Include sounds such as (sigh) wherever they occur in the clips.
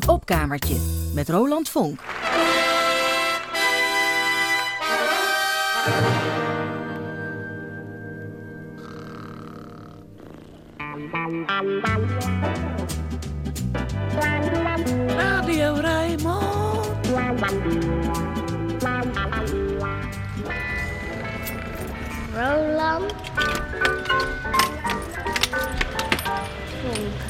Het opkamertje met Roland Vonk. Radio. Roland. En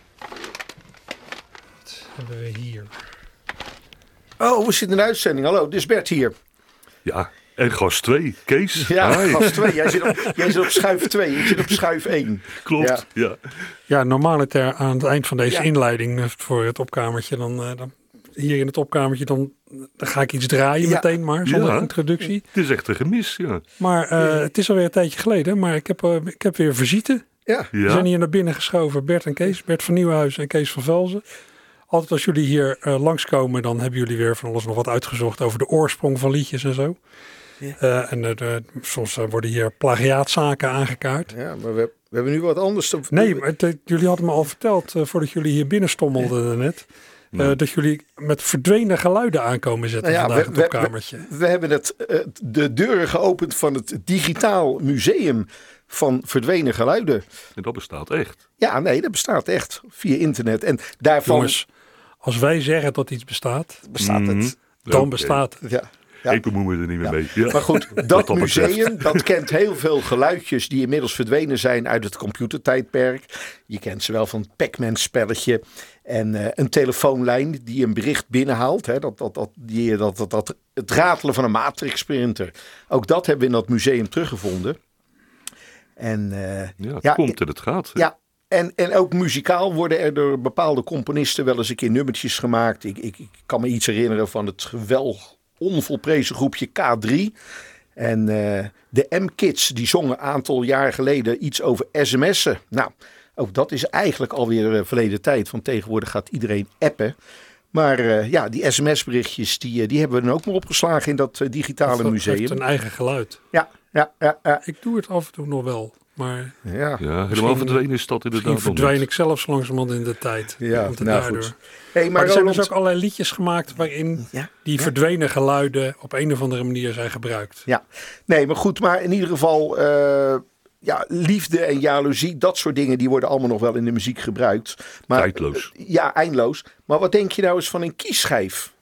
Wat hebben we hier? Oh, we zitten in de uitzending. Hallo, dit is Bert hier. Ja, en gast 2, Kees. Ja, Hi. gast 2. Jij zit op, (laughs) jij zit op schuif 2. Ik zit op schuif 1. Klopt, ja. Ja, normaliter aan het eind van deze Ja. inleiding eh, voor het opkamertje, dan, eh, dan hier in het opkamertje, dan, dan ga ik iets draaien Ja. meteen maar, zonder Ja. introductie. Het is echt een gemis, ja. Maar eh, het is alweer een tijdje geleden, maar ik heb, ik heb weer visite. Ja. We Ja, zijn hier naar binnen geschoven, Bert en Kees. Bert van Nieuwenhuizen en Kees van Velzen. Altijd als jullie hier eh, langskomen, dan hebben jullie weer van alles nog wat uitgezocht over de oorsprong van liedjes en zo. Eh, en eh, de- soms worden hier plagiaatzaken aangekaart. Ja, maar we, we hebben nu wat anders. Te, Nee, maar het, jullie hadden me al verteld, eh, voordat jullie hier binnenstommelden net, eh, Nou. dat jullie met verdwenen geluiden aankomen zetten Nou ja, vandaag we- in het we- opkamertje. We hebben het, de deuren geopend van het Digitaal Museum van Verdwenen Geluiden. en dat bestaat echt. Ja, nee, dat bestaat echt via internet. En daarvan Jongens, als wij zeggen dat iets bestaat, bestaat Mhm. het. dan Oké. bestaat het. Ja. Ja. Ik bemoei me er niet meer Ja. mee. Ja. Maar goed, dat museum dat kent heel veel geluidjes die inmiddels verdwenen zijn uit het computertijdperk. Je kent ze wel van het Pac-Man spelletje en eh, een telefoonlijn die een bericht binnenhaalt. Hè, dat, dat, dat, die, dat, dat, dat, het ratelen van een matrix printer. Ook dat hebben we in dat museum teruggevonden. En eh, Ja, het Ja, komt en het gaat. ja, en, en ook muzikaal worden er door bepaalde componisten wel eens een keer nummertjes gemaakt. Ik, ik, ik kan me iets herinneren van het wel onvolprezen groepje K3. En eh, de M-Kids, die zongen een aantal jaar geleden iets over sms'en. Nou, ook dat is eigenlijk alweer eh, verleden tijd. Want tegenwoordig gaat iedereen appen. Maar eh, ja, die sms-berichtjes, die, die hebben we dan ook maar opgeslagen in dat digitale Het museum. heeft een eigen geluid. Ja, ja, ja, ja. Ik doe het af en toe nog wel, maar ja. Ja, helemaal verdwenen is dat inderdaad misschien verdwijn niet. ik zelf zo langzamerhand in de tijd. Ja, Komt het nou daardoor. goed. Hey, Maar, maar er zijn dus ook allerlei liedjes gemaakt waarin Ja, die ja. verdwenen geluiden op een of andere manier zijn gebruikt. Ja, nee, maar goed, maar in ieder geval, eh, ja, liefde en jaloezie, dat soort dingen, die worden allemaal nog wel in de muziek gebruikt. Maar, Tijdloos. Ja, eindeloos. Maar wat denk je nou eens van een kiesschijf?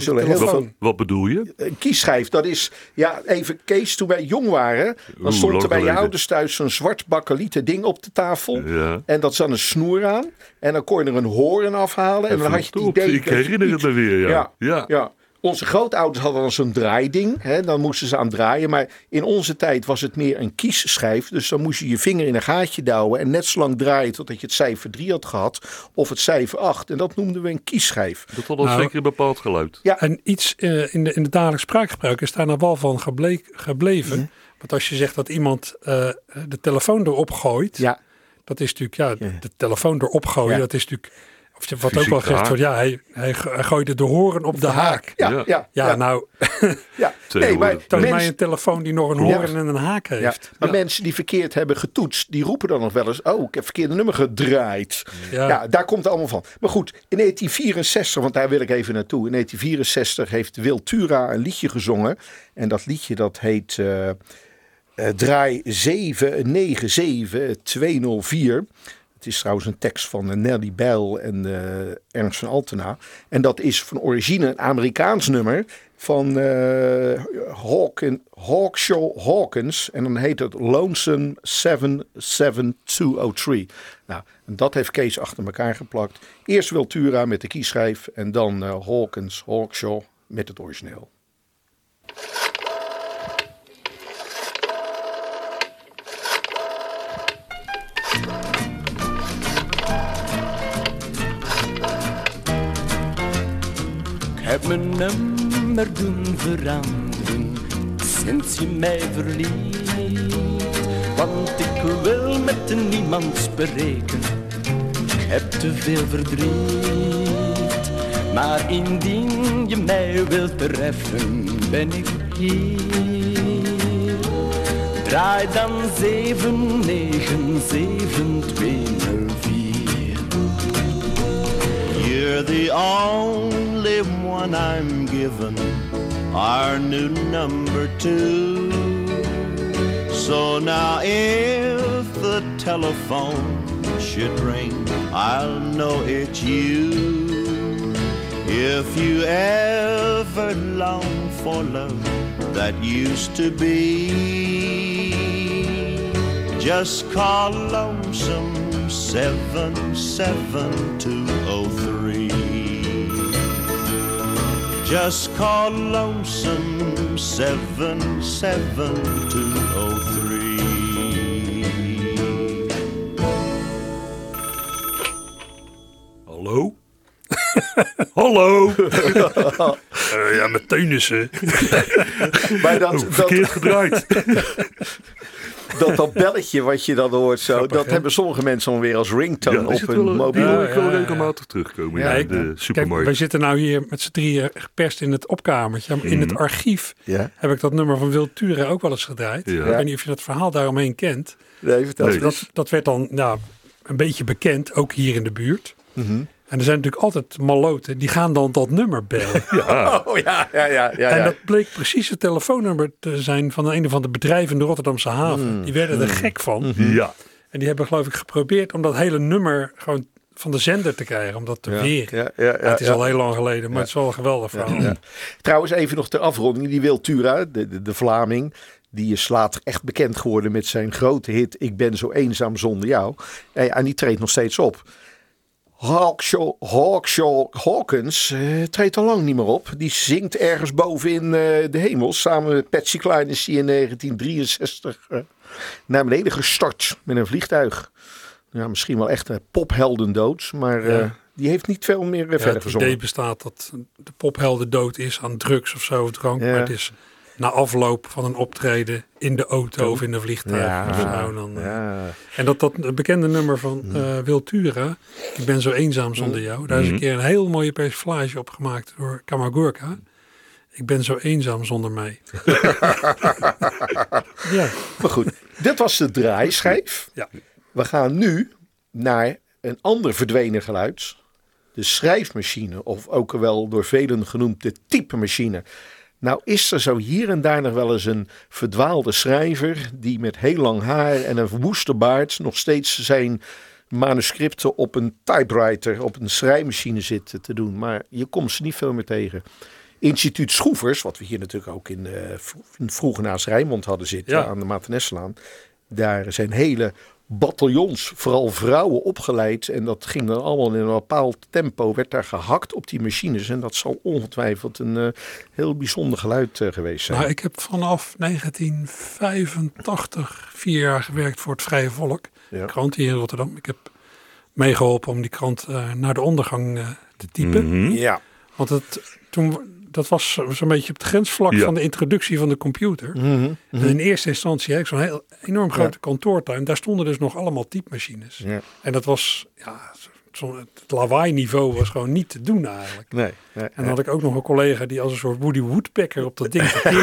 Zullen heel veel. Wat bedoel je? Een kiesschijf, dat is, ja, even Kees, toen wij jong waren, dan Oeh, stond er bij je ouders thuis zo'n zwart bakkelieten ding op de tafel. Ja. En dat zat een snoer aan. En dan kon je er een hoorn afhalen. En dan had je het Verdomd, idee. Ik herinner het me weer, ja. Ja, ja. ja. Onze grootouders hadden dan zo'n draaiding. Hè, dan moesten ze aan draaien. Maar in onze tijd was het meer een kiesschijf. Dus dan moest je je vinger in een gaatje douwen. En net zo lang draaien totdat je het cijfer 3 had gehad. Of het cijfer 8. En dat noemden we een kiesschijf. Dat had al Nou, zeker een bepaald geluid. Ja. En iets eh, in, de, in het dagelijks spraakgebruik is daar nou wel van gebleek, gebleven. Want als je zegt dat iemand eh, de telefoon erop gooit, Ja, dat is natuurlijk, ja, Ja. de telefoon erop gooien, Ja. dat is natuurlijk, of je- wat Fysiek ook wel gezegd wordt, ja, hij, hij, gooide de horen op de haak. ja, ja. Ja. ja, Ja, nou, (laughs) ja. Nee, maar toon mij mensen, een telefoon die nog een Ja. horen en een haak ja, heeft. maar mensen die verkeerd hebben getoetst, die roepen dan nog wel eens: Oh, ik heb verkeerde nummer gedraaid. Ja. Ja, daar komt het allemaal van. Maar goed, in 1964, want daar wil ik even naartoe. In 1964 heeft Wil Tura een liedje gezongen. En dat liedje dat heet eh, eh, Draai 797204. Het is trouwens een tekst van eh, Nelly Bijl en eh, Ernst van Altena. En dat is van origine een Amerikaans nummer van eh Hawken, Hawkshaw Hawkins. En dan heet het Lonesome 77203. Nou, en dat heeft Kees achter elkaar geplakt. Eerst Wiltura met de kieschijf en dan Hawkins, Hawkshaw met het origineel. Mijn nummer doen veranderen sinds je mij verliet. Want ik wil met niemand spreken, ik heb te veel verdriet. Maar indien je mij wilt treffen, ben ik hier. Draai dan 7, 9, 7, 2, 0, 4. You're the only one I'm given, our new number two. So now if the telephone should ring, I'll know it's you. If you ever long for love that used to be, just call lonesome 77203. Just call lonesome 77203. Hallo? (laughs) Hallo? (laughs) Eh, ja, met Teunissen. Maar dat, Oh, dat, verkeerd gedraaid. (laughs) dat, dat belletje wat je dan hoort, zo, Grappig, dat hè? hebben sommige mensen dan weer als ringtone Ja, op hun wel, mobiel. ik Ja, ja, ja. regelmatig terugkomen Ja, in ik- de supermarkt. wij zitten nou hier met z'n drieën geperst in het opkamertje. Maar In het archief Ja, heb ik dat nummer van Wild Ture ook wel eens gedraaid. Ja. Ik weet niet of je dat verhaal daaromheen kent. nee, vertel Nee. eens. Dat, dat werd dan nou, een beetje bekend, ook hier in de buurt. Mhm. En er zijn natuurlijk altijd maloten, die gaan dan dat nummer bellen. (laughs) (laughs) Oh ja, ja, ja. ja, En ja. dat bleek precies het telefoonnummer te zijn van een of andere bedrijven in de Rotterdamse haven. Mm. Die werden er gek van. Ja, En die hebben geloof ik geprobeerd om dat hele nummer gewoon van de zender te krijgen. Om dat te ja, weren. ja, ja, ja, Ja, het is ja. al heel lang geleden, maar het is wel een geweldig verhaal. Ja. Trouwens, even nog ter afronding. Die Wiltura, de, de, de Vlaming, die is later echt bekend geworden met zijn grote hit Ik ben zo eenzaam zonder jou. En, en die treedt nog steeds op. Hawkshaw, Hawkshaw Hawkins eh, treedt al lang niet meer op. Die zingt ergens boven in eh, de hemel. Samen met Patsy Cline is hij in 1963 eh, naar beneden gestort met een vliegtuig. Ja, misschien wel echt een popheldendood. Maar eh, Ja. die heeft niet veel meer Ja, verder het gezongen. idee bestaat dat de pophelden dood is aan drugs of zo, drank. Ja. Maar het is na afloop van een optreden in de auto of in een vliegtuig. Ja. of zo, dan, eh. Ja. En dat, dat bekende nummer van eh Wiltura, Ik ben zo eenzaam zonder jou. Daar is een keer een heel mooie persiflage op gemaakt door Kamagurka. Ik ben zo eenzaam zonder mij. (laughs) ja, Maar goed, dit was de draaischijf. Ja. We gaan nu naar een ander verdwenen geluid. De schrijfmachine, of ook wel door velen genoemd de typemachine. Nou is er zo hier en daar nog wel eens een verdwaalde schrijver... die met heel lang haar en een verwoeste baard... nog steeds zijn manuscripten op een typewriter, op een schrijfmachine zit te doen. Maar je komt ze niet veel meer tegen. Instituut Schroevers, wat we hier natuurlijk ook in, in vroeger naast Rijnmond hadden zitten, Ja. aan de Mateneslaan. Daar zijn hele bataljons, vooral vrouwen, opgeleid. En dat ging dan allemaal in een bepaald tempo, werd daar gehakt op die machines. En dat zal ongetwijfeld een eh, heel bijzonder geluid eh, geweest zijn. nou, ik heb vanaf 1985 vier jaar gewerkt voor het Vrije Volk. Ja. Krant hier in Rotterdam. Ik heb meegeholpen om die krant eh, naar de ondergang te typen. Mhm. Ja. Want het, toen, dat was zo- zo'n beetje op het grensvlak Ja. van de introductie van de computer. Mhm. En in eerste instantie had ik zo'n heel enorm grote kantoortuin. Daar stonden dus nog allemaal typemachines. Ja. En dat was, ja, het lawaai-niveau was gewoon niet te doen eigenlijk. Nee. nee, En dan had ik ook nog een collega die als een soort Woody Woodpecker op dat ding ging. (laughs)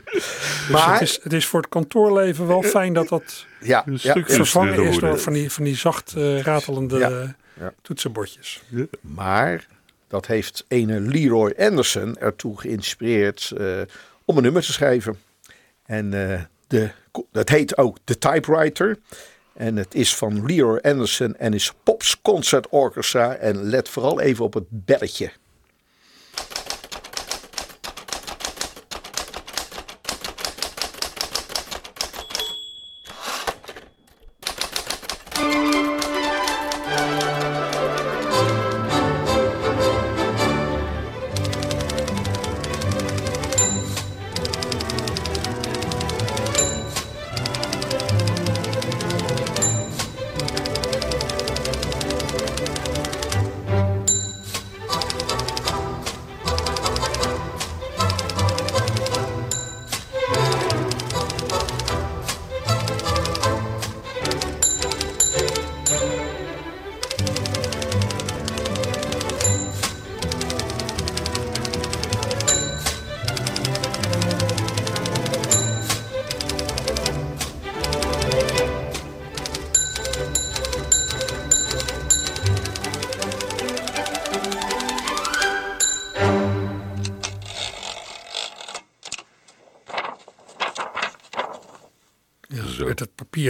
Dus Maar- het, is, het is voor het kantoorleven wel fijn dat dat ja, Een ja, stuk ja. vervangen is door van die, van die zacht eh, ratelende Ja. eh, Ja. toetsenbordjes. Maar dat heeft ene Leroy Anderson ertoe geïnspireerd eh, om een nummer te schrijven. En eh, de, dat heet ook The Typewriter. En het is van Leroy Anderson en is Pops Concert Orchestra. En let vooral even op het belletje.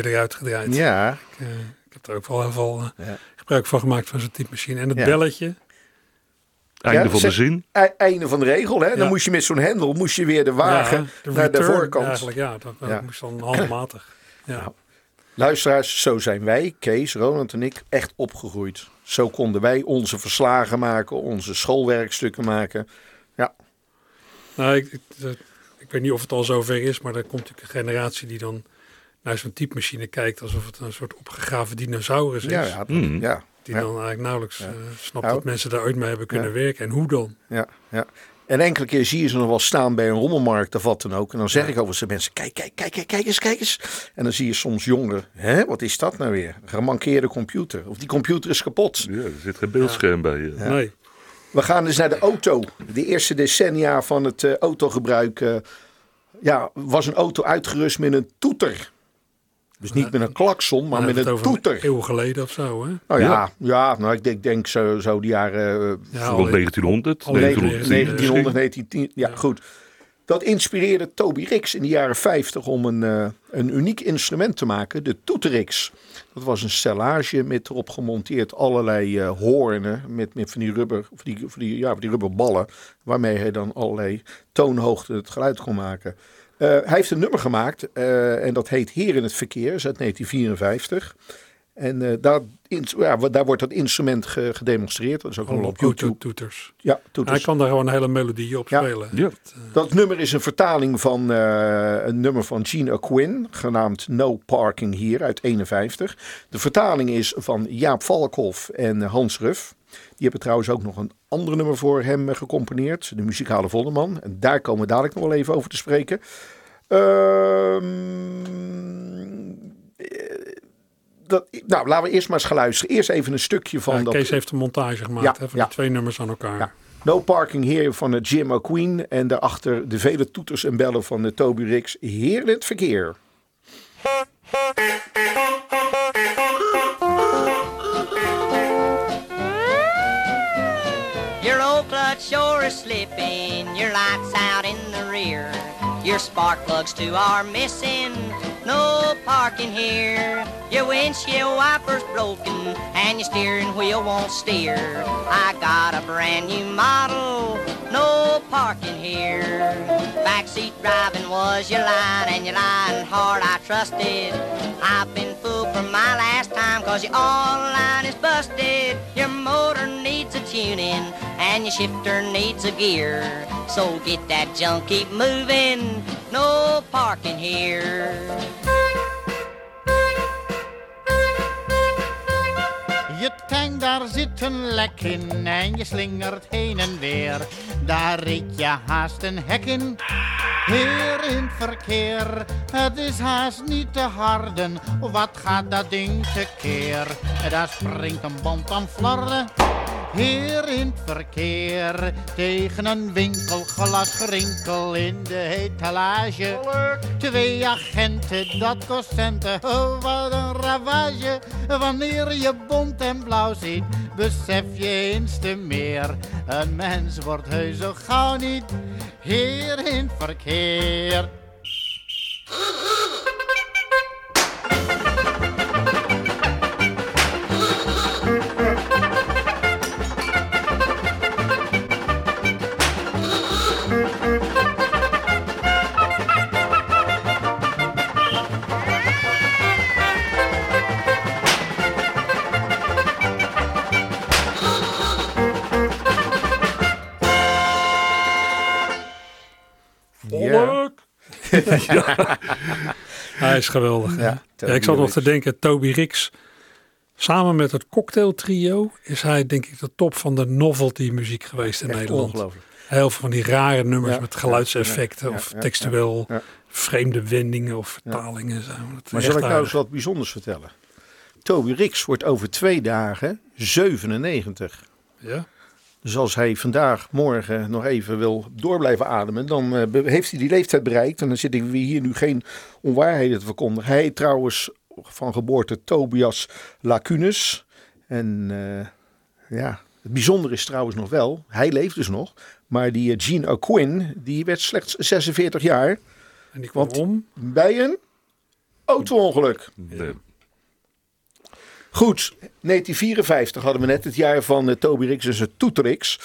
Papier eruit gedraaid. Ja, Ik, eh, ik heb er ook wel heel veel eh, Ja. gebruik van gemaakt van zo'n typemachine. En het Ja. belletje. Einde Ja, van de zin. e- einde van de regel. Hè? Dan Ja. moest je met zo'n hendel moest je weer de wagen ja, naar de voorkant. Eigenlijk, ja, dat, dat Ja. moest dan handmatig. Ja. Nou, Luisteraars, zo zijn wij, Kees, Ronald en ik, echt opgegroeid. Zo konden wij onze verslagen maken, onze schoolwerkstukken maken. Nou, ik, ik, ik weet niet of het al zover is, maar er komt natuurlijk een generatie die dan naar zo'n typemachine kijkt alsof het een soort opgegraven dinosaurus is. Ja, ja, Mm. ja, Die ja. dan eigenlijk nauwelijks eh, snapt Nou, dat mensen daar ooit mee hebben kunnen ja. werken. En hoe dan? ja, ja. En enkele keer zie je ze nog wel staan bij een rommelmarkt of wat dan ook. En dan zeg ik over ze mensen, kijk, kijk, kijk, kijk, kijk eens, kijk eens. En dan zie je soms jongeren, hè, wat is dat nou weer? Een gemankeerde computer. Of die computer is kapot. Ja, er zit geen beeldscherm bij. eh. Nee. We gaan dus naar de auto. De eerste decennia van het eh, autogebruik ja, was een auto uitgerust met een toeter. Dus niet met een klakson, maar met een we het over toeter. Een eeuw geleden of zo, hè? Nou ja, Ja. ja. nou, ik denk, denk zo, zo die jaren eh, Ja, Rond al- 1900, al 1910 1900, misschien. 1910. Ja, goed. Dat inspireerde Toby Rix in de jaren 50 om een, eh, een uniek instrument te maken, de Toeterix. Dat was een stellage met erop gemonteerd allerlei eh, hoornen met, met van die rubber, of die, van die, ja, van die rubberballen, waarmee hij dan allerlei toonhoogten het geluid kon maken. Eh, hij heeft een nummer gemaakt eh, en dat heet Heer in het Verkeer, is uit 1954. En eh, daar, in, ja, daar wordt dat instrument ge- gedemonstreerd. Dat is ook Allemaal op YouTube. toeters. Ja, toeters. Hij kan daar gewoon een hele melodie op Ja. spelen. Ja. Dat nummer is een vertaling van eh, een nummer van Gene Quinn, genaamd No Parking Here uit 51. De vertaling is van Jaap Valkhoff en Hans Ruff. Die hebben trouwens ook nog een ander nummer voor hem eh, gecomponeerd, de muzikale Vonderman. En daar komen we dadelijk nog wel even over te spreken. Ehm, eh, dat, nou, laten we eerst maar eens gaan luisteren. Eerst even een stukje van dat... Kees heeft een montage gemaakt Ja, hè, van die twee nummers aan elkaar. Ja. No Parking Here van de Jim O'Queen. En daarachter de vele toeters en bellen van de Toby Rix. Heerlijk verkeer. Is slipping, your lights out in the rear. Your spark plugs too are missing, no parking here. Your windshield wipers broken, and your steering wheel won't steer. I got a brand new model, no parking here. Backseat driving was your line, and your line hard I trusted. I've been fooled from my last time, cause your online is busted. Your motor needs a tuning, and your shifter needs a gear. So get that junk, keep moving, no parking here. Je tank, daar zit een lek in en je slingert heen en weer. Daar reed je haast een hek in. Heer in het verkeer, het is haast niet te harden. Wat gaat dat ding tekeer? Daar springt een band van flarden. Heer in het verkeer, tegen een winkelglas gerinkel in de etalage. Twee agenten, dat kost centen, oh wat een ravage. Wanneer je bont en blauw ziet, besef je eens te meer. Een mens wordt heus zo gauw niet heer in het verkeer. (laughs) Hij is geweldig. Ja, Ja, ik zat nog te denken, Toby Rix. Samen met het Cocktail Trio is hij denk ik de top van de novelty muziek geweest in Echt Nederland. ongelooflijk. Heel veel van die rare nummers met geluidseffecten of textueel vreemde wendingen of vertalingen. en Zo. Maar zal ik nou eens wat bijzonders vertellen? Toby Rix wordt over twee dagen 97. Ja? Dus als hij vandaag, morgen nog even wil door blijven ademen, dan eh, heeft hij die leeftijd bereikt. En dan zitten we hier nu geen onwaarheden te verkondigen. Hij trouwens van geboorte Tobias Lacunes. En eh, ja, het bijzondere is trouwens nog wel, hij leeft dus nog. Maar die eh, Gene O'Quinn, die werd slechts 46 jaar En die kwam om. bij een Auto-ongeluk. Goed, 1954 hadden we net het jaar van eh, Toby Rix en zijn Toeterix.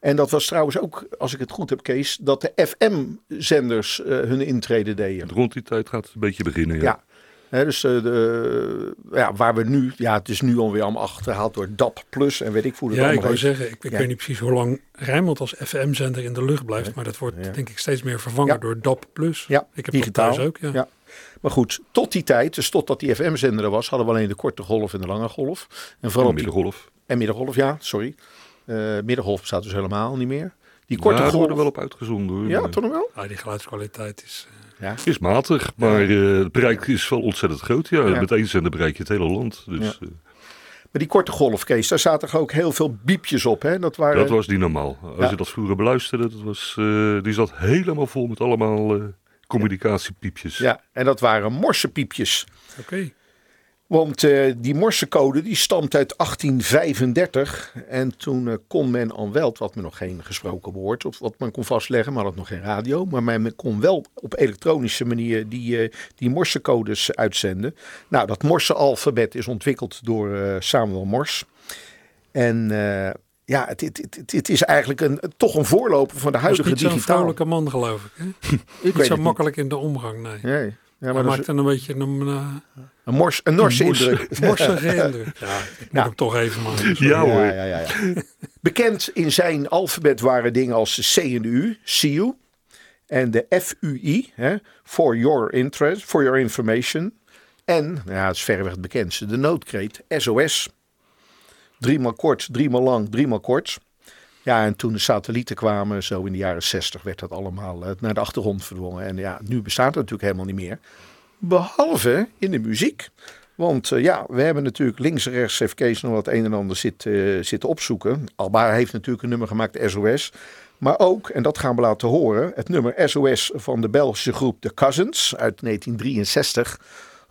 En dat was trouwens ook, als ik het goed heb, Kees, dat de FM-zenders eh, hun intrede deden. Rond die tijd gaat het een beetje beginnen. Ja. Ja. Hè, dus eh, de, ja, waar we nu, ja, het is nu alweer allemaal achterhaald door DAP Plus en weet ik hoe dat Ja, ik wou zeggen, ik, ik Ja. weet niet precies hoe lang Rijnmond als FM-zender in de lucht blijft. Maar dat wordt Ja. denk ik steeds meer vervangen Ja. door DAP+. Ja, ik heb digitaal. dat thuis ook, ja. Ja. Maar goed, tot die tijd, dus totdat die FM-zender er was, hadden we alleen de korte golf en de lange golf. En vooral middengolf. en middengolf, ja, sorry. Eh middengolf bestaat dus helemaal niet meer. Die korte ja, golf. worden wel op uitgezonden hoor. Ja, toch nog wel? Ah, die geluidskwaliteit is... eh, Is matig, maar eh, het bereik is wel ontzettend groot. Ja, Ja. met één zender bereik je het hele land. Dus Ja. eh, Maar die korte golf, Kees, daar zaten er ook heel veel biepjes op. Hè? Dat waren, dat was niet normaal. Als Ja. je dat vroeger beluisterde, dat was, eh, die zat helemaal vol met allemaal eh, communicatiepiepjes. Ja, en dat waren morsepiepjes. Oké. Want eh, die morsecode die stamt uit 1835. En toen eh, kon men al wel, wat men nog geen gesproken woord, of wat men kon vastleggen, maar had nog geen radio. Maar men kon wel op elektronische manier die, eh, die morsecodes uitzenden. Nou, dat morse-alfabet is ontwikkeld door eh, Samuel Morse. En eh, ja, het, het, het, het- het is eigenlijk een, toch een voorloper van de Hij is huidige niet zo'n digitaal. vrolijke man, geloof ik. Hè? (laughs) Ik Niet weet zo het niet. makkelijk in de omgang, nee. Nee. Ja, Hij maar dat maakt is dan een beetje een, eh, een, mors, een Norse een morse- indruk. (laughs) morsige indruk. Ja, ik moet Nou. hem toch even maken. Ja, hoor. Ja, ja, ja, ja. (laughs) Bekend in zijn alfabet waren dingen als de C en de U. En de FUI, hè, for your interest, for your information. En, nou ja, dat is verreweg het bekendste, de noodkreet SOS. Driemaal kort, driemaal lang, driemaal kort. Ja, en toen de satellieten kwamen, zo in de jaren 60, werd dat allemaal eh, naar de achtergrond verdwongen. En ja, nu bestaat het natuurlijk helemaal niet meer. Behalve in de muziek. Want eh, ja, we hebben natuurlijk links en rechts heeft Kees nog wat een en ander zit, eh, zitten opzoeken. Alba heeft natuurlijk een nummer gemaakt, SOS. Maar ook, en dat gaan we laten horen, het nummer SOS van de Belgische groep The Cousins uit 1963.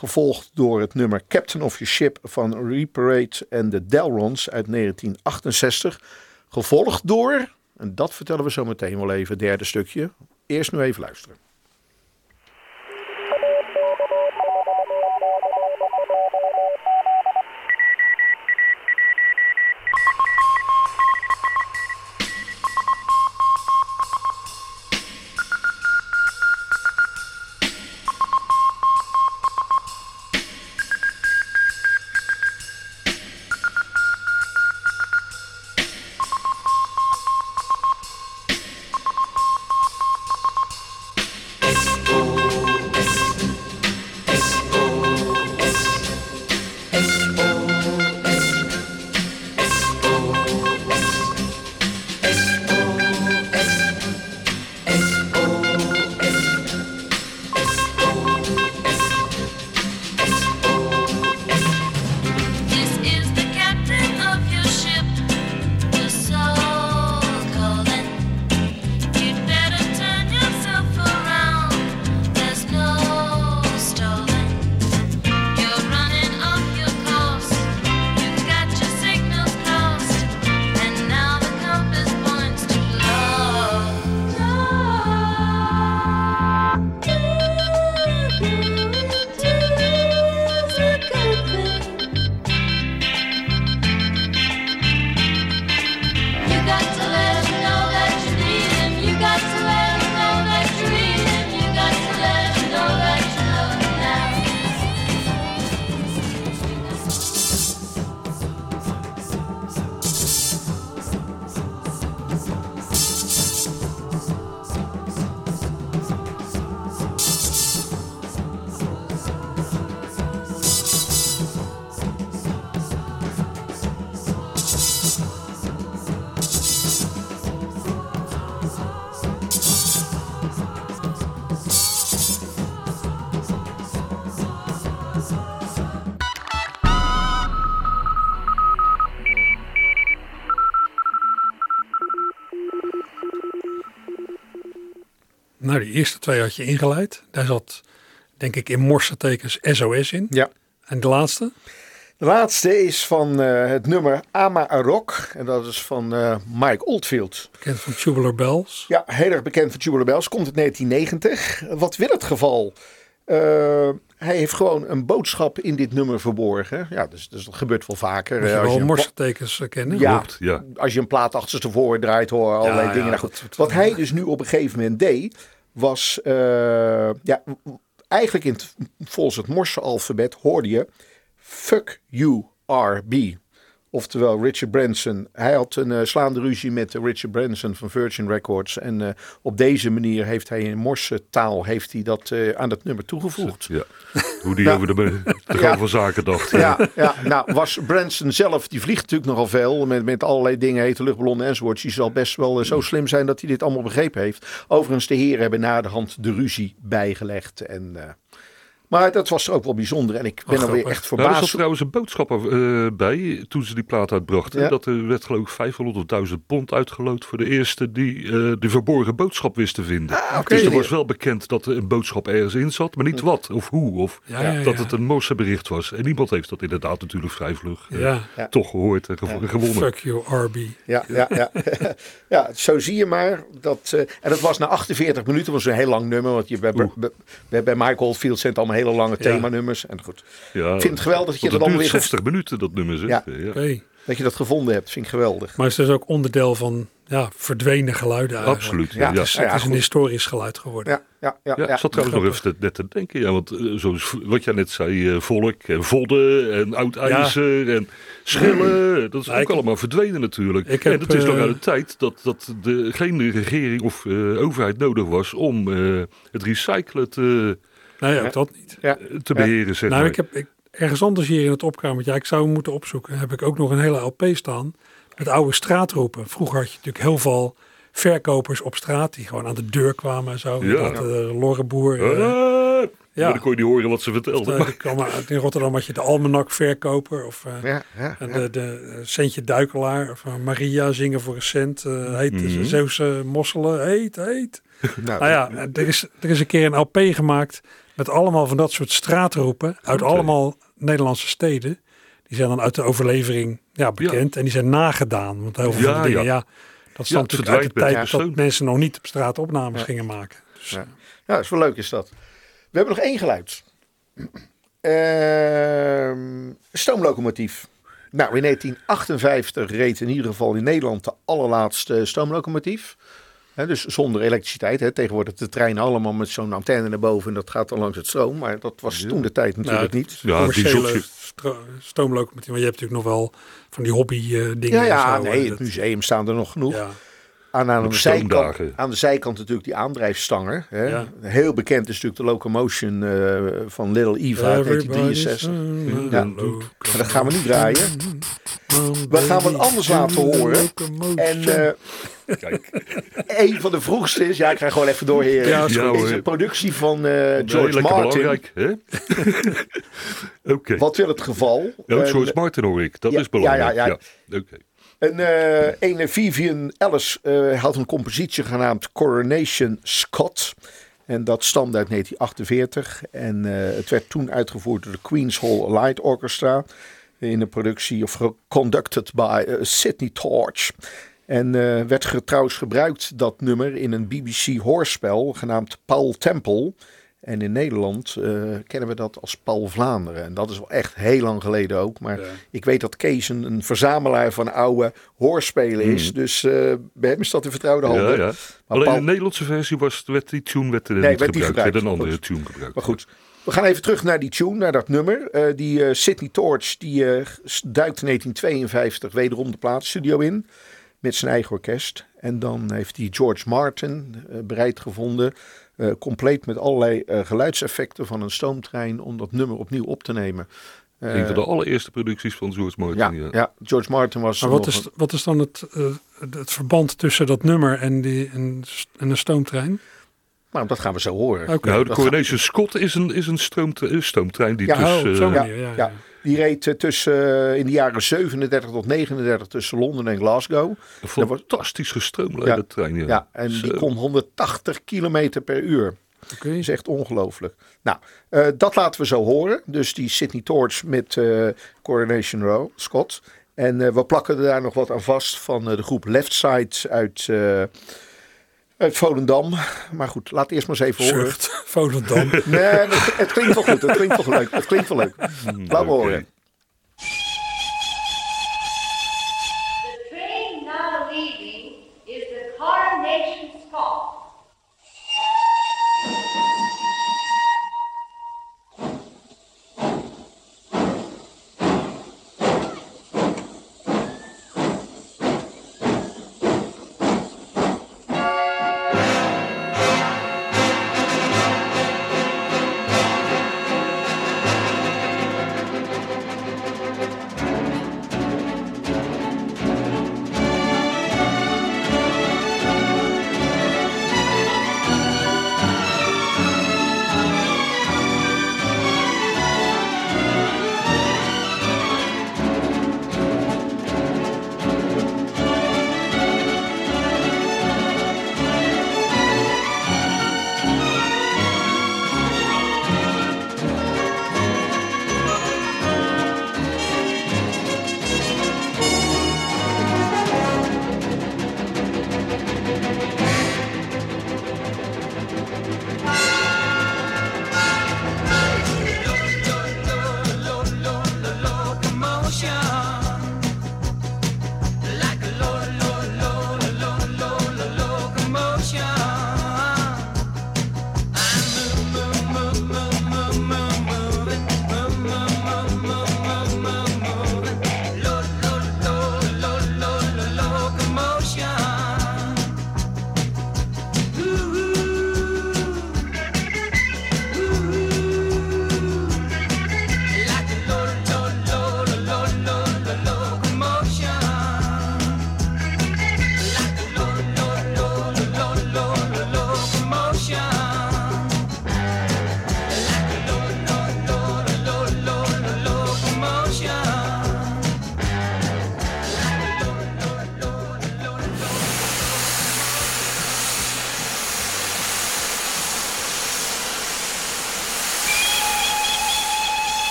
Gevolgd door het nummer Captain of Your Ship van Reparate en de Delrons uit 1968. Gevolgd door, en dat vertellen we zo meteen wel even, derde stukje. Eerst nu even luisteren. Twee had je ingeleid. Daar zat, denk ik, in morsetekens SOS in. Ja. En de laatste? De laatste is van eh, het nummer Ama Arok. En dat is van eh, Mike Oldfield. Bekend van Tubular Bells. Ja, heel erg bekend van Tubular Bells. Komt uit 1990. Wat wil het geval? eh, hij heeft gewoon een boodschap in dit nummer verborgen. Ja, dus, dus dat gebeurt wel vaker. Moet je Eh, als wel morsetekens kennen. ja, ja. als je een plaat achterstevoren draait, hoor allerlei ja, dingen. Nou, goed. Wat hij dus nu op een gegeven moment deed, was eh, ja, eigenlijk in het, volgens het Morse alfabet hoorde je fuck you RB. Oftewel Richard Branson. Hij had een eh, slaande ruzie met Richard Branson van Virgin Records. En eh, op deze manier heeft hij in Morse taal heeft hij dat eh, aan het nummer toegevoegd. ja. Hoe die Ja. over de, (laughs) de Ja. van zaken dacht. Ja, ja, nou was Branson zelf, die vliegt natuurlijk nogal veel met, met allerlei dingen, hete luchtballonnen enzovoorts. Die zal best wel zo slim zijn dat hij dit allemaal begrepen heeft. Overigens, de heren hebben na de hand de ruzie bijgelegd. En, maar dat was ook wel bijzonder en ik ben alweer grappig. echt Nou, er zat verbaasd. trouwens een boodschap eh, bij toen ze die plaat uitbrachten. Ja. Dat er werd geloof ik 500 of 1000 pond uitgeloot voor de eerste die eh, de verborgen boodschap wist te vinden. Ah. Dus er was wel bekend dat er een boodschap ergens in zat, maar niet wat of hoe. Of Ja, ja, dat ja. het een Morse bericht was. En niemand heeft dat inderdaad natuurlijk vrij vlug eh, toch gehoord en gevo- gewonnen. Fuck you, RB. Ja, ja, ja. (laughs) ja, zo zie je maar. Dat, eh, en dat was na 48 minuten, was een heel lang nummer. Want je, bij, bij, Michael Oldfield zijn het allemaal hele lange themanummers. En goed, Ja, ik vind het geweldig dat je dat allemaal weer 60 minuten dat nummer. Zeg. Ja. Ja. Oké. dat je dat gevonden hebt. Vind ik geweldig. Maar het is dus ook onderdeel van ja, verdwenen geluiden eigenlijk. Absoluut. Ja, Ja, ja. Het is, Ja, het is een historisch geluid geworden. Ja, ja, ja. Ja, ja. ik zat trouwens nog even te, net te denken. Ja, want eh, zoals wat jij net zei, eh, volk en vodden en oud ijzer en schillen. Dat is Nou, ook ik- allemaal verdwenen natuurlijk. Ik heb, en het is nog eh, uit de tijd dat, dat de, geen regering of eh, overheid nodig was om eh, het recyclen te, Nee, ook Ja. dat niet. Ja. te beheren. Zeg Nou, maar. ik heb ik, ergens anders hier in het opkamertje, ja, ik zou hem moeten opzoeken, heb ik ook nog een hele LP staan met oude straatroepen. Vroeger had je natuurlijk heel veel verkopers op straat die gewoon aan de deur kwamen en zo. Ja. Dat, uh, Lorreboer. eh, ja. Maar dan kon je niet horen wat ze vertelden. eh, kwam uit- in Rotterdam had je de Almanak verkoper of eh, Ja, ja, en ja. de, de eh, Centje Duikelaar of eh, Maria zingen voor een cent. eh heet Mhm. Zeeuwse mosselen, heet, heet. (laughs) Nou, Nou ja, er is, er is een keer een LP gemaakt met allemaal van dat soort straatroepen uit allemaal Nederlandse steden. Die zijn dan uit de overlevering ja, bekend en die zijn nagedaan. Want heel veel Ja, dingen, ja. ja, dat stamt natuurlijk uit de tijd dat mensen nog niet op straat opnames gingen maken. Dus, Ja. Ja, is wel leuk is dat. We hebben nog één geluid. (clears throat) Ehm, stoomlocomotief. Nou, in 1958 reed in ieder geval in Nederland de allerlaatste stoomlocomotief. Hè, dus zonder elektriciteit. Hè. Tegenwoordig de treinen allemaal met zo'n antenne naar boven. En dat gaat dan langs het stroom. Maar dat was toen de tijd natuurlijk Nou, niet. Ja, commerciële dieseltje. stro- stoomlocomotief. Maar je hebt natuurlijk nog wel van die hobby eh, dingen. Ja, ja, zo, nee, het museum staan er nog genoeg. Ja, Aan, aan, de zijkant, stoomdagen. aan de zijkant natuurlijk die aandrijfstanger. Hè. Ja. Heel bekend is natuurlijk de locomotion eh, van Little Eva uit Everybody's 1963. on Ja. Maar dat gaan we niet draaien. We gaan wat anders laten horen. En eh, Kijk, een van de vroegste is, ja, ik ga gewoon even door, heren. Ja, is is een productie van eh, George Martin. hè? (laughs) Oké. Wat wil het geval? Ja, George Martin hoor ik. Dat is belangrijk. ja, Ja, ja, Oké. Een, een Vivian Ellis eh, had een compositie genaamd Coronation Scott. En dat stamde uit 1948. En eh, het werd toen uitgevoerd door de Queen's Hall Light Orchestra. In een productie, of conducted by Sidney Torch. En werd trouwens gebruikt, dat nummer, in een BBC hoorspel genaamd Paul Temple. En in Nederland eh, kennen we dat als Paul Vlaanderen. En dat is wel echt heel lang geleden ook. Maar Ja. ik weet dat Kees een, een verzamelaar van oude hoorspelen is. Hmm. Dus eh, bij hem is dat in vertrouwde handen. Ja, ja. Maar, Alleen Paul- in de Nederlandse versie was, werd die tune werd er Nee, niet werd niet gebruikt. werd een andere tune gebruikt. maar goed, we gaan even terug naar die tune, naar dat nummer. Eh, die Sidney Torch, die eh, duikt in 1952 wederom de plaatstudio in. Met zijn eigen orkest. En dan heeft hij George Martin eh, bereid gevonden. Eh, compleet met allerlei eh, geluidseffecten van een stoomtrein. Om dat nummer opnieuw op te nemen. Eh, een van de allereerste producties van George Martin. ja, Ja, ja. George Martin was. Maar wat is, een- wat is dan het, eh, het verband tussen dat nummer en, die, en, en een stoomtrein? Nou, dat gaan we zo horen. Nou, de Coronation Scott is een, is een stoomtre- een stoomtrein die Ja, dus... oh, eh, manier, ja, ja. ja. Die reed eh, tussen, eh, in de jaren 37 tot 39 tussen Londen en Glasgow. een fantastisch gestroomlijnde Ja. trein. Ja, Ja, en die kon 180 kilometer per uur. Oké. Dat is echt ongelooflijk. Nou, eh, dat laten we zo horen. Dus die Sydney Torch met eh, Coronation Row, Scott. En we plakken er daar nog wat aan vast van eh, de groep Left Side uit, eh, Uit Volendam. Maar goed, laat eerst maar eens even horen. Zucht, (laughs) Volendam. Nee, het, het klinkt wel goed. Het klinkt wel leuk. Het klinkt wel leuk. Laat me horen.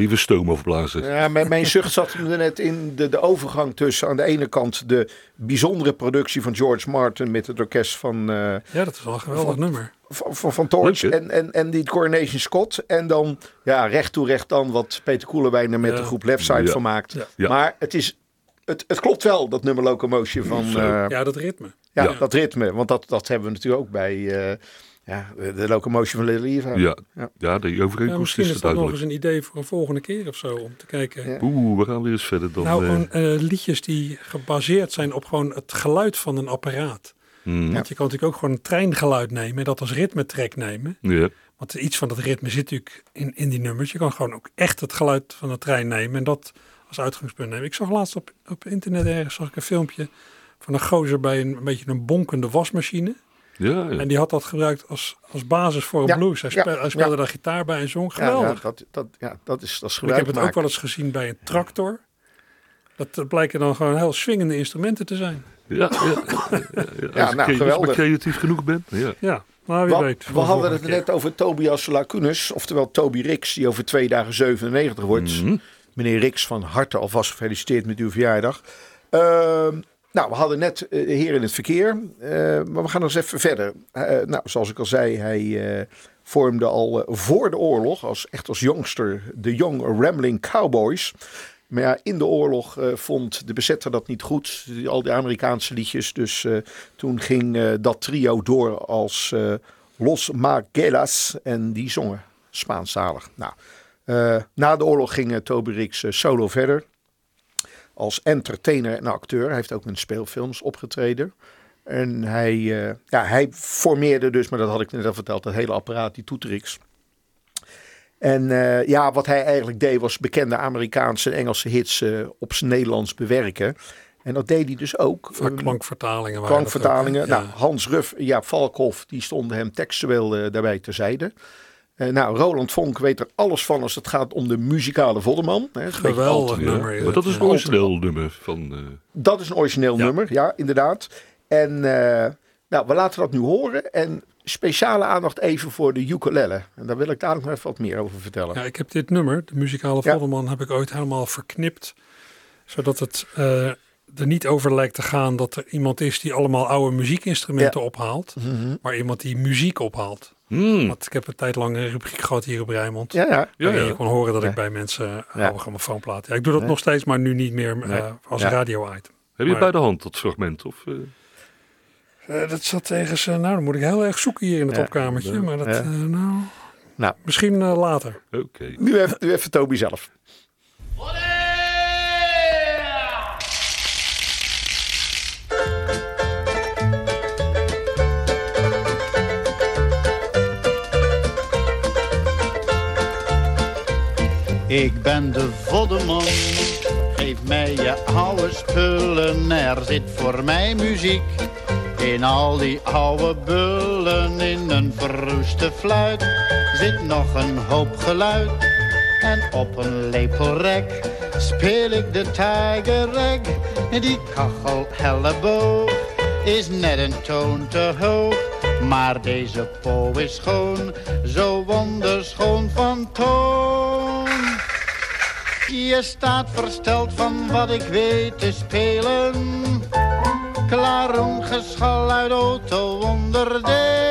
Even stoom afblazen. Ja, mijn, mijn zucht zat hem er net in de, de overgang tussen aan de ene kant de bijzondere productie van George Martin met het orkest van, eh, Ja, dat is wel een geweldig nummer. van, van, van Torch en, en, en die Coronation Scott. En dan ja, recht toe recht dan wat Peter Koelewijn er met Ja. de groep Left Side Ja. van maakt. Ja. Ja. Maar het, is, het, het klopt wel, dat nummer Locomotion van eh, Ja, dat ritme. ja, Ja. dat ritme. Want dat, dat hebben we natuurlijk ook bij eh, ja, de Locomotion van Little Eva. Ja, Ja. ja Ja, overeenkomst misschien is is dat nog eens een idee voor een volgende keer of zo. Om te kijken. Ja. Oeh, we gaan weer eens verder dan... nou, eh, gewoon eh, liedjes die gebaseerd zijn op gewoon het geluid van een apparaat. hmm, Want je kan natuurlijk ook gewoon een treingeluid nemen en dat als ritmetrek nemen. ja. Want iets van dat ritme zit natuurlijk in, in die nummers. Je kan gewoon ook echt het geluid van de trein nemen en dat als uitgangspunt nemen. Ik zag laatst op, op internet ergens zag ik een filmpje van een gozer bij een, een beetje een bonkende wasmachine. Ja, ja. En die had dat gebruikt als, als basis voor een Ja, blues. Hij, ja, speel- hij speelde ja. daar gitaar bij en zong. Geweldig. ja, dat, dat, ja, dat is, dat is ik heb het ook wel eens gezien bij een tractor. Dat blijken dan gewoon heel swingende instrumenten te zijn. Ja, ja, ja, ja, ja. Als ik nou, creatief genoeg ben. Ja. Ja, maar wie We, weet. we hadden het keer. net over Tobias Lacunes, oftewel Toby Rix, die over twee dagen 97 wordt. Mhm. Meneer Rix, van harte alvast gefeliciteerd met uw verjaardag. Ehm, nou, we hadden net eh, Heer in het Verkeer, eh, maar we gaan nog eens even verder. Eh, nou, zoals ik al zei, hij vormde al voor de oorlog, als, echt als jongster, de Young Rambling Cowboys. Maar ja, in de oorlog vond de bezetter dat niet goed, al die Amerikaanse liedjes. Dus toen ging dat trio door als Los Magelas en die zongen Spaanstalig. Nou, na de oorlog ging Toby eh, solo verder. Als entertainer en acteur. Hij heeft ook in speelfilms opgetreden. En hij, eh, ja, hij formeerde dus, maar dat had ik net al verteld, dat hele apparaat, die toetrix. En eh, ja, wat hij eigenlijk deed was bekende Amerikaanse en Engelse hits eh, op zijn Nederlands bewerken. En dat deed hij dus ook. Vaak Eh, klankvertalingen. klankvertalingen. ook? Nou, Hans Ruff, Jaap Valkhoff, die stonden hem textueel daarbij terzijde. Eh, nou, Roland Vonk weet er alles van als het gaat om de muzikale voddenman. Hè, Geweldig Ja. nummer. Maar dat is een ja. origineel nummer van... eh, Dat is een origineel Ja. nummer, ja, inderdaad. En eh, nou, we laten dat nu horen. En speciale aandacht even voor de ukulele. En daar wil ik dadelijk nog even wat meer over vertellen. Ja, ik heb dit nummer, de muzikale Ja. Voddelman, heb ik ooit helemaal verknipt. Zodat het eh, er niet over lijkt te gaan dat er iemand is die allemaal oude muziekinstrumenten ophaalt. Mhm. Maar iemand die muziek ophaalt. Hmm. Want ik heb een tijd lang een rubriek gehad hier op Rijnmond. Ja, ja. Ja, Ja, ja. Je kon horen dat Ja. ik bij mensen Ja. oude grammofoonplaten. Ja, ik doe dat Ja. nog steeds, maar nu niet meer eh, als Ja. radio-item. Heb je Maar- bij de hand dat fragment? Of, eh? Eh, dat zat tegen ze. Nou, dan moet ik heel erg zoeken hier in het Ja. opkamertje. Maar dat, Ja. eh, nou, Nou. misschien eh, later. Oké. Nu even, nu even Toby zelf. Ik ben de voddeman, geef mij je oude spullen. Er zit voor mij muziek in al die oude bullen. In een verroeste fluit zit nog een hoop geluid. En op een lepelrek speel ik de Tiger Rag. Die kachel elleboog is net een toon te hoog. Maar deze po is schoon, zo wonderschoon van toon. Je staat versteld van wat ik weet te spelen. Klaar geschal uit auto-onderdelen.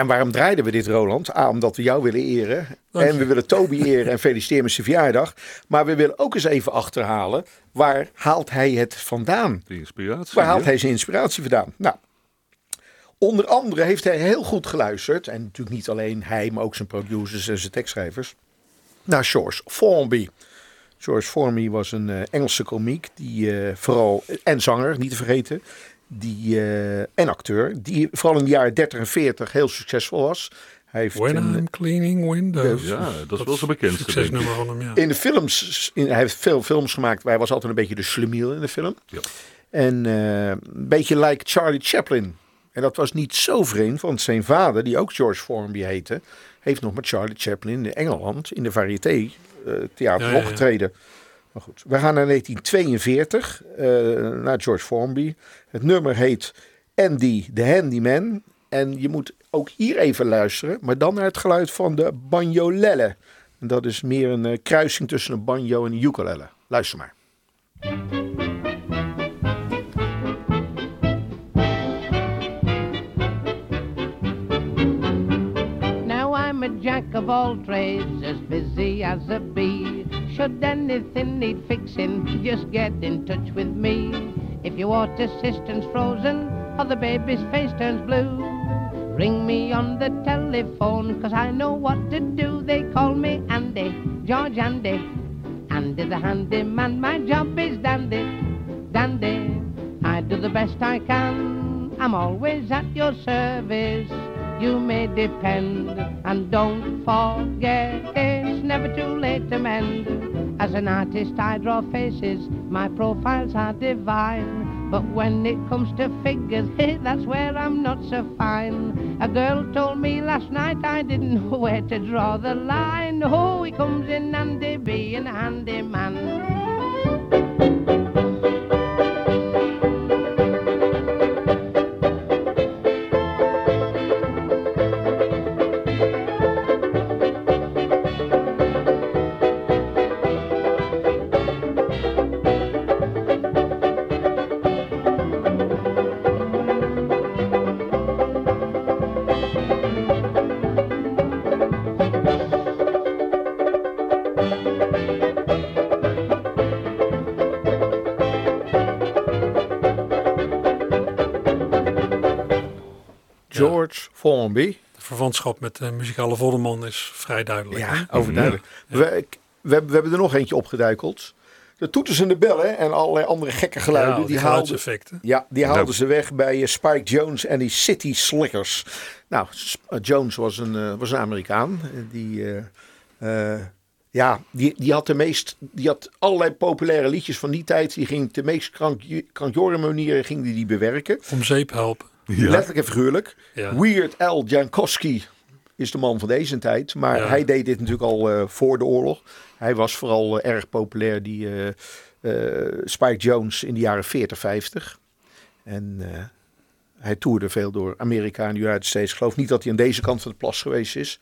En waarom draaiden we dit, Roland? A, omdat we jou willen eren. En we willen Toby eren en feliciteren met zijn verjaardag. Maar we willen ook eens even achterhalen. Waar haalt hij het vandaan? De inspiratie. Waar haalt hij zijn inspiratie vandaan? Nou, onder andere heeft hij heel goed geluisterd. En natuurlijk niet alleen hij, maar ook zijn producers en zijn tekstschrijvers. Naar George Formby. George Formby was een eh, Engelse komiek. Die eh, vooral, en zanger, niet te vergeten. Die, eh, en acteur. Die vooral in de jaren 30 en 40 heel succesvol was. Hij heeft When een, I'm cleaning windows. Ja, dat is wel. Succesnummer van hem, ja. in de films, in, hij heeft veel films gemaakt. Hij was altijd een beetje de slemiel in de film. Ja. En eh, een beetje like Charlie Chaplin. En dat was niet zo vreemd, want zijn vader, die ook George Formby heette, heeft nog met Charlie Chaplin in Engeland in de variété eh, theater Ja, ja, ja. Maar goed, we gaan naar 1942, eh, naar George Formby. Het nummer heet Andy the Handyman. En je moet ook hier even luisteren, maar dan naar het geluid van de banjolelle. En dat is meer een eh, kruising tussen een banjo en een ukulele. Luister maar. Now I'm a jack of all trades, as busy as a bee. Should anything need fixing, just get in touch with me. If your water cistern's frozen or the baby's face turns blue, ring me on the telephone, cause I know what to do. They call me Andy, George Andy, Andy the handyman. My job is dandy, dandy. I do the best I can, I'm always at your service you may depend. And don't forget, it's never too late to mend. As an artist, I draw faces, my profiles are divine. But when it comes to figures, (laughs) that's where I'm not so fine. A girl told me last night I didn't know where to draw the line. Oh, he comes in handy, being handyman. George Formby. De verwantschap met de muzikale Vodderman is vrij duidelijk. Ja, hè? overduidelijk. We, we, hebben- we hebben er nog eentje opgeduikeld. De toeters en de bellen en allerlei andere gekke geluiden. Ja, die, die haalden, geluidseffecten. ja, die haalden Nou. ze weg bij eh, Spike Jones en die City Slickers. Nou, eh, Jones was een, eh, was een Amerikaan. Die eh, Eh, ja, die, die had de meest, die had allerlei populaire liedjes van die tijd. Die ging de meest krank, krankjoren manieren ging die, die bewerken. Om zeep helpen. Letterlijk en figuurlijk. Ja. Weird Al Jankowski is de man van deze tijd. Maar Ja. hij deed dit natuurlijk al eh, voor de oorlog. Hij was vooral eh, erg populair, die eh, Spike Jones in de jaren 40, 50. En eh, hij toerde veel door Amerika en de United States. Ik geloof niet dat hij aan deze kant van de plas geweest is.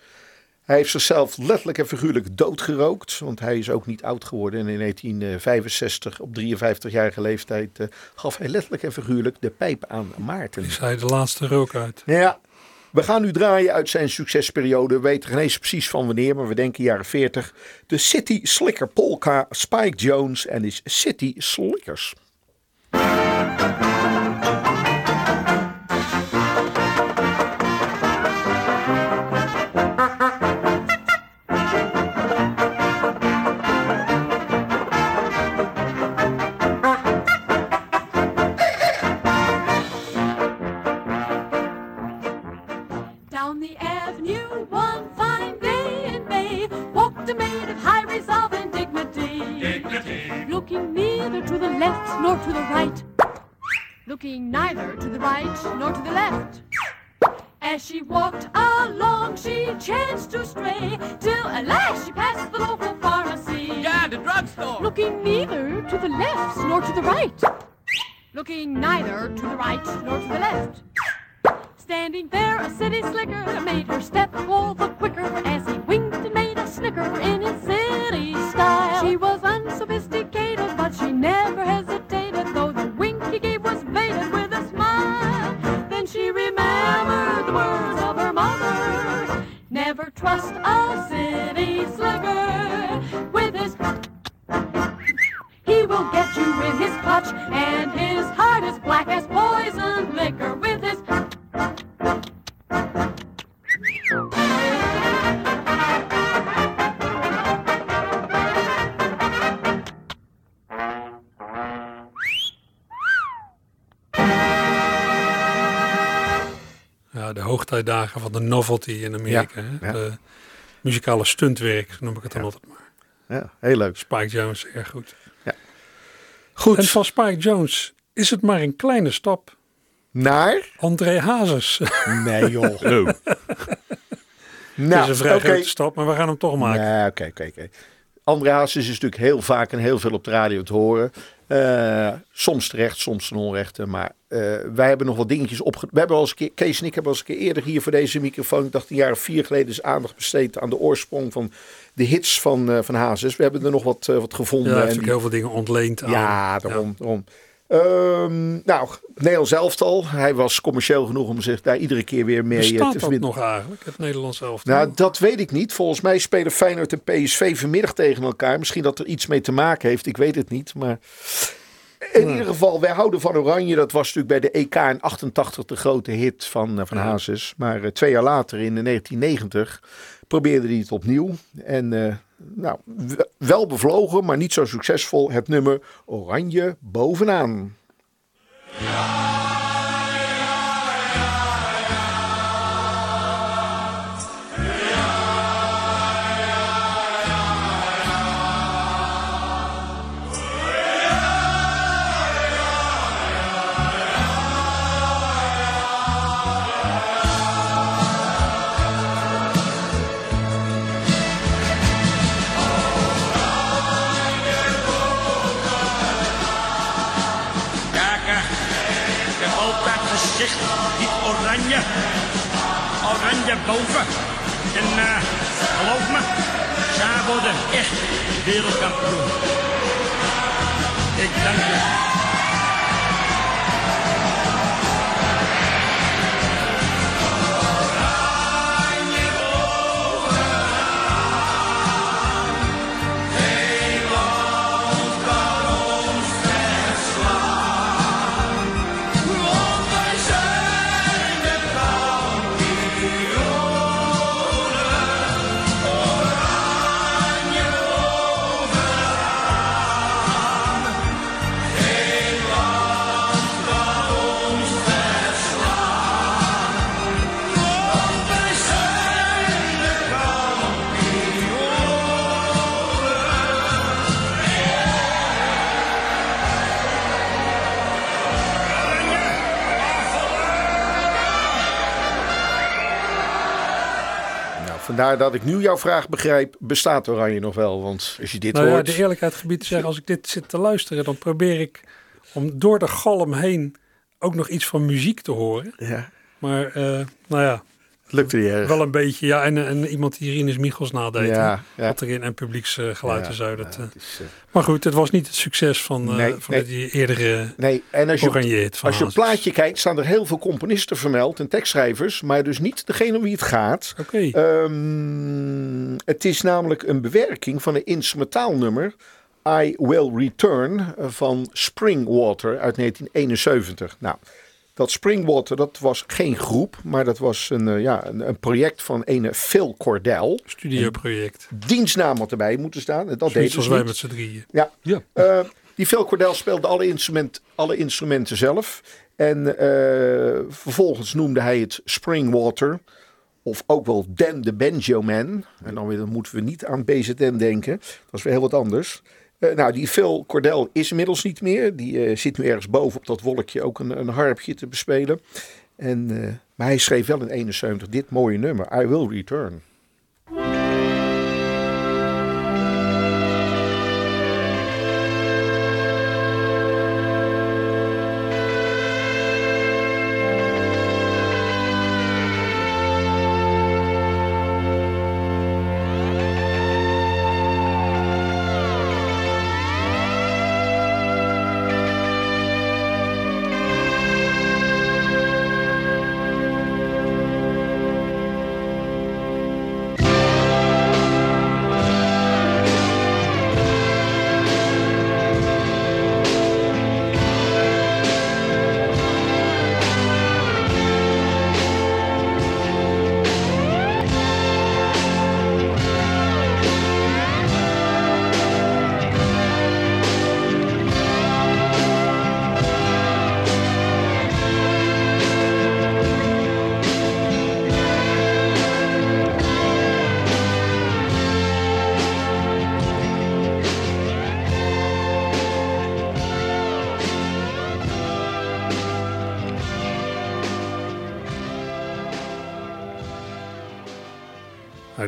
Hij heeft zichzelf letterlijk en figuurlijk doodgerookt. Want hij is ook niet oud geworden. En in 1965, op 53-jarige leeftijd, eh, gaf hij letterlijk en figuurlijk de pijp aan Maarten. Is hij de laatste rook uit. Ja, we gaan nu draaien uit zijn succesperiode. We weten geen eens precies van wanneer, maar we denken jaren 40. De City Slicker Polka, Spike Jones en his City Slickers. Ja, de hoogtijdagen van de novelty in Amerika. Ja, hè? ja. De muzikale stuntwerk, noem ik het dan altijd maar. Ja, heel leuk. Spike Jones, erg goed. Goed. En van Spike Jones is het maar een kleine stap. Naar? André Hazes. Nee joh. Oh. (laughs) Nou, het is een vrij oké. grote stap, maar we gaan hem toch maken. Nee, oké, oké, oké. André Hazes is natuurlijk heel vaak en heel veel op de radio te horen. Eh, soms terecht, soms ten onrechte. Maar eh, wij hebben nog wat dingetjes opge... We hebben al eens een keer, Kees en ik hebben al eens een keer eerder hier voor deze microfoon... ik dacht een jaar of vier geleden is aandacht besteed aan de oorsprong van de hits van, eh van Hazes. We hebben er nog wat, wat gevonden. Ja, hij en heeft ook die- heel veel dingen ontleend aan. Ja, daarom. daarom. Ehm, nou, Nederlands elftal. Hij was commercieel genoeg om zich daar iedere keer weer mee eh, te Bestaat dat verbinden. nog eigenlijk, het Nederlands elftal? Nou, dat weet ik niet. Volgens mij spelen Feyenoord en PSV vanmiddag tegen elkaar. Misschien dat er iets mee te maken heeft. Ik weet het niet. Maar in ieder geval, wij houden van Oranje. Dat was natuurlijk bij de EK in 88 de grote hit van, eh, van Hazes. Maar eh, twee jaar later, in 1990, probeerde hij het opnieuw. En nou, wel bevlogen, maar niet zo succesvol. Het nummer Oranje bovenaan. Kijk, Oranje boven. En eh, geloof me, zij worden echt wereldkampioen. Ik dank je. Vandaar dat ik nu jouw vraag begrijp. Bestaat Oranje nog wel? Want als je dit nou ja, hoort... de eerlijkheid gebied te zeggen, als ik dit zit te luisteren, dan probeer ik om door de galm heen ook nog iets van muziek te horen. Ja. Maar eh, nou ja, Lukte erg. wel een beetje. Ja, en, en iemand die Rinus Michels nadeed. Ja, erin en publieksgeluid Ja, en zo. Dat, ja, eh, is, eh, maar goed, het was niet het succes van, eh, Nee, van nee. die eerdere Nee, en als je, als je op plaatje kijkt, staan er heel veel componisten vermeld en tekstschrijvers, maar dus niet degene om wie het gaat. Oké. Ehm, het is namelijk een bewerking van een instrumentaal nummer, I Will Return, van Springwater uit 1971. Nou, dat Springwater, dat was geen groep, maar dat was een, eh, ja, een, een project van ene Phil Cordell. Studioproject. Dienstnaam had erbij moeten staan. en Dat deed Zoiets dus als wij niet. met z'n drieën. Ja. Ja. Eh, die Phil Cordell speelde alle, instrument, alle instrumenten zelf. En eh, vervolgens noemde hij het Springwater. Of ook wel Dan de Banjo Man. En dan, weer, dan moeten we niet aan BZN denken. Dat is weer heel wat anders. Eh, nou, die Phil Cordell is inmiddels niet meer. Die eh, zit nu ergens boven op dat wolkje ook een, een harpje te bespelen. En, eh, maar hij schreef wel in 71 dit mooie nummer. I Will Return.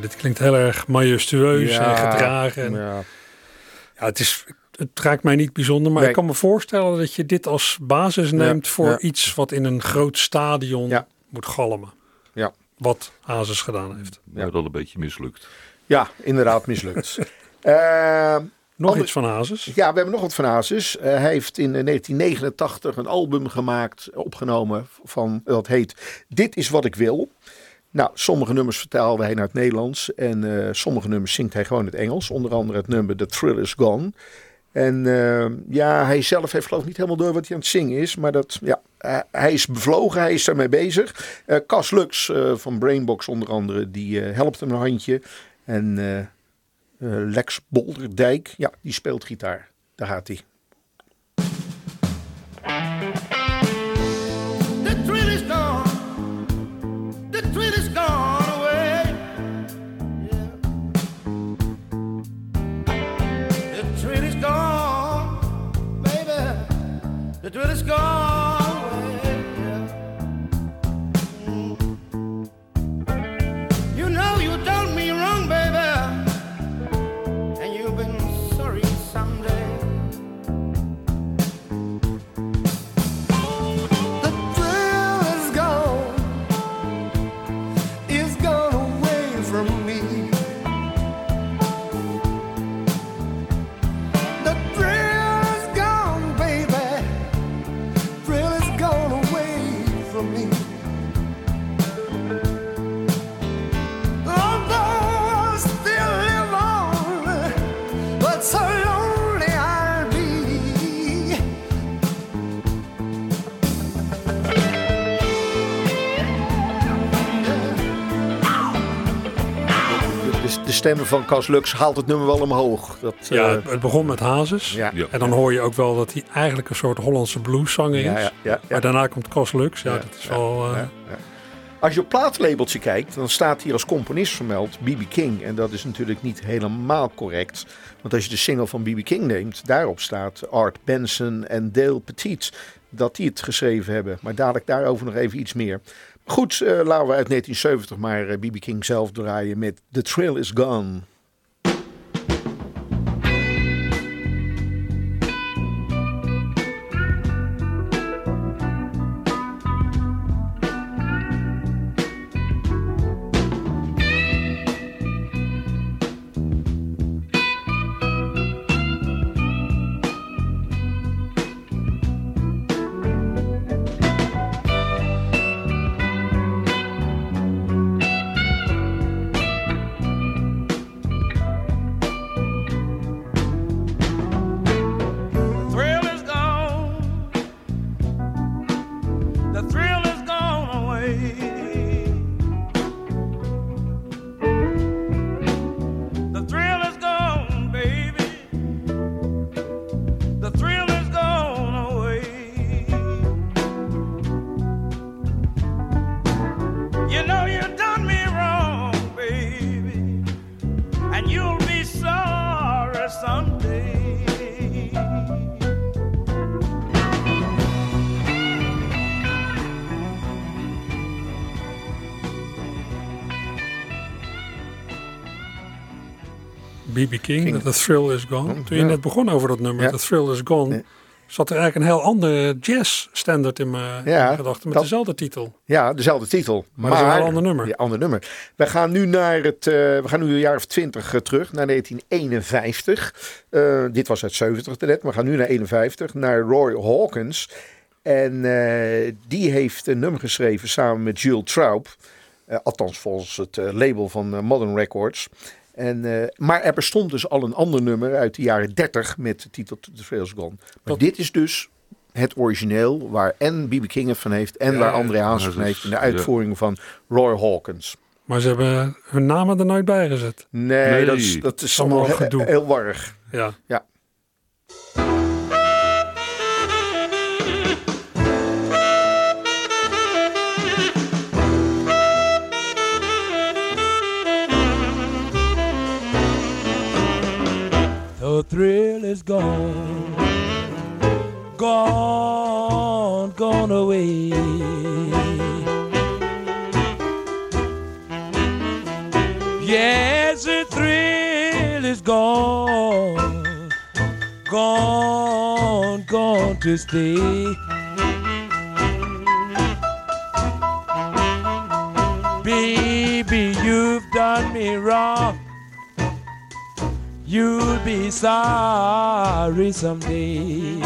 Nou, dit klinkt heel erg majestueus Ja, en gedragen. En, Ja. ja, het, is, het raakt mij niet bijzonder, maar Nee. ik kan me voorstellen dat je dit als basis neemt voor ja. iets wat in een groot stadion Ja. moet galmen. Ja. Wat Hazes gedaan heeft. Maar dat een beetje mislukt. ja, inderdaad mislukt. (laughs) Eh, Nog Ander- iets van Hazes. Ja, we hebben nog wat van Hazes. Eh, hij heeft in eh, 1989 een album gemaakt, opgenomen, van, dat heet Dit is wat ik wil. Nou, sommige nummers vertaalde hij naar het Nederlands en eh, sommige nummers zingt hij gewoon in het Engels. Onder andere het nummer The Thrill Is Gone. En eh, ja, hij zelf heeft geloof ik niet helemaal door wat hij aan het zingen is. Maar dat, ja, hij is bevlogen, hij is daarmee bezig. Eh Cas Lux van Brainbox onder andere, die helpt hem een handje. En Lex Bolderdijk, ja, die speelt gitaar. Daar gaat hij. Stemmen van Cas Lux haalt het nummer wel omhoog. Dat, Ja, eh, het, begon met Hazes. Ja. Ja. En dan hoor je ook wel dat hij eigenlijk een soort Hollandse blueszanger is. Ja, ja, ja, ja. Maar daarna komt Cas Lux. Ja, Ja, dat is ja, wel... eh, ja, ja. Als je op plaatlabeltje kijkt, dan staat hier als componist vermeld B.B. King. En dat is natuurlijk niet helemaal correct. Want als je de single van B.B. King neemt, daarop staat Art Benson en Dale Petit. Dat die het geschreven hebben. Maar dadelijk daarover nog even iets meer. Goed, eh, laten we uit 1970 maar eh, B.B. King zelf draaien met The Trail is Gone. B.B. King, The Thrill Is Gone. Toen je net begon over dat nummer. The Thrill Is Gone, zat er eigenlijk een heel andere jazz-standard in mijn in Ja, gedachten. Met dat- dezelfde titel. Ja, dezelfde titel. Maar dat is wel een ander nummer. Ja, ander nummer. We gaan nu naar het, eh, we gaan nu een jaar of twintig eh, terug, naar 1951. Eh, dit was uit 70 net, maar we gaan nu naar 51, naar Roy Hawkins. En die heeft een nummer geschreven samen met Jules Traub. Althans volgens het label van Modern Records. En, eh, maar er bestond dus al een ander nummer uit de jaren 30 met de titel The Trails Gone. Maar dit is dus het origineel waar en B.B. King het van heeft en Ja, waar. André Haas van heeft in de ja. uitvoering van Roy Hawkins. Maar ze hebben hun namen er nooit bij gezet. Nee, Nee. dat is, dat is Allemaal allemaal he- gedoe. heel warrig. Ja. Ja. The thrill is gone, gone, gone away. Yes, the thrill is gone, gone, gone to stay. Baby, you've done me wrong. You'll be sorry someday.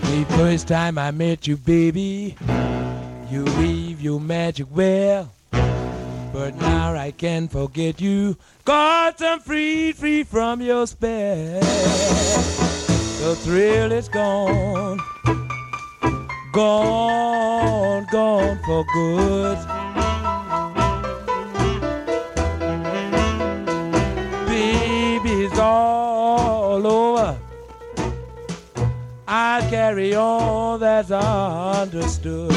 The first time I met you, baby, you weave your magic well. But now I can't forget you, cause I'm free, free from your spell. The thrill is gone, gone, gone for good. Carry on, that's understood.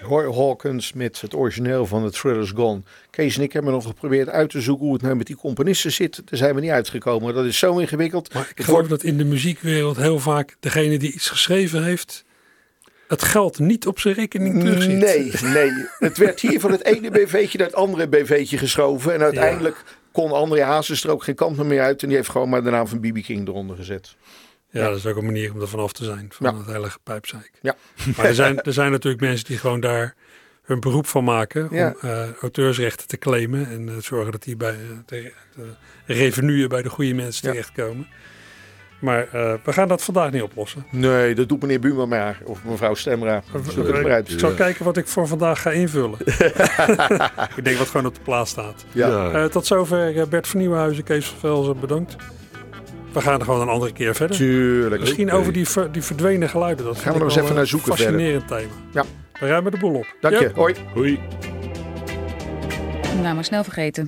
Roy Hawkins met het origineel van The Thriller's Gone. Kees en ik hebben nog geprobeerd uit te zoeken hoe het nou met die componisten zit. Daar zijn we niet uitgekomen. Dat is zo ingewikkeld. Maar ik Het geloof dat in de muziekwereld heel vaak degene die iets geschreven heeft, het geld niet op zijn rekening terugziet. Nee, nee. Het werd hier van het ene BV'tje naar het andere BV'tje geschoven. En uiteindelijk kon André Hazes er ook geen kant meer uit. En die heeft gewoon maar de naam van B.B. King eronder gezet. Ja, dat is ook een manier om er vanaf te zijn, van Ja. het hele gepijpzeik. Ja. Maar er zijn, er zijn natuurlijk mensen die gewoon daar hun beroep van maken om Ja. eh, auteursrechten te claimen en eh, zorgen dat die bij eh, de, de revenuen bij de goede mensen terechtkomen. Maar eh, we gaan dat vandaag niet oplossen. Nee, dat doet meneer Buma maar. Of mevrouw Stemra. Ik zal kijken wat ik voor vandaag ga invullen. (laughs) ik denk wat gewoon op de plaats staat. Ja. Eh, tot zover eh, Bert van Nieuwenhuizen, Kees van Velzen, bedankt. We gaan er gewoon een andere keer verder. Tuurlijk. Misschien over die, ver- die verdwenen geluiden. Dat Gaan we nog eens even een naar zoeken verder. Fascinerend thema. Ja. We ruimen de boel op. Dank je. Hoi. Hoi. Nou, maar snel vergeten.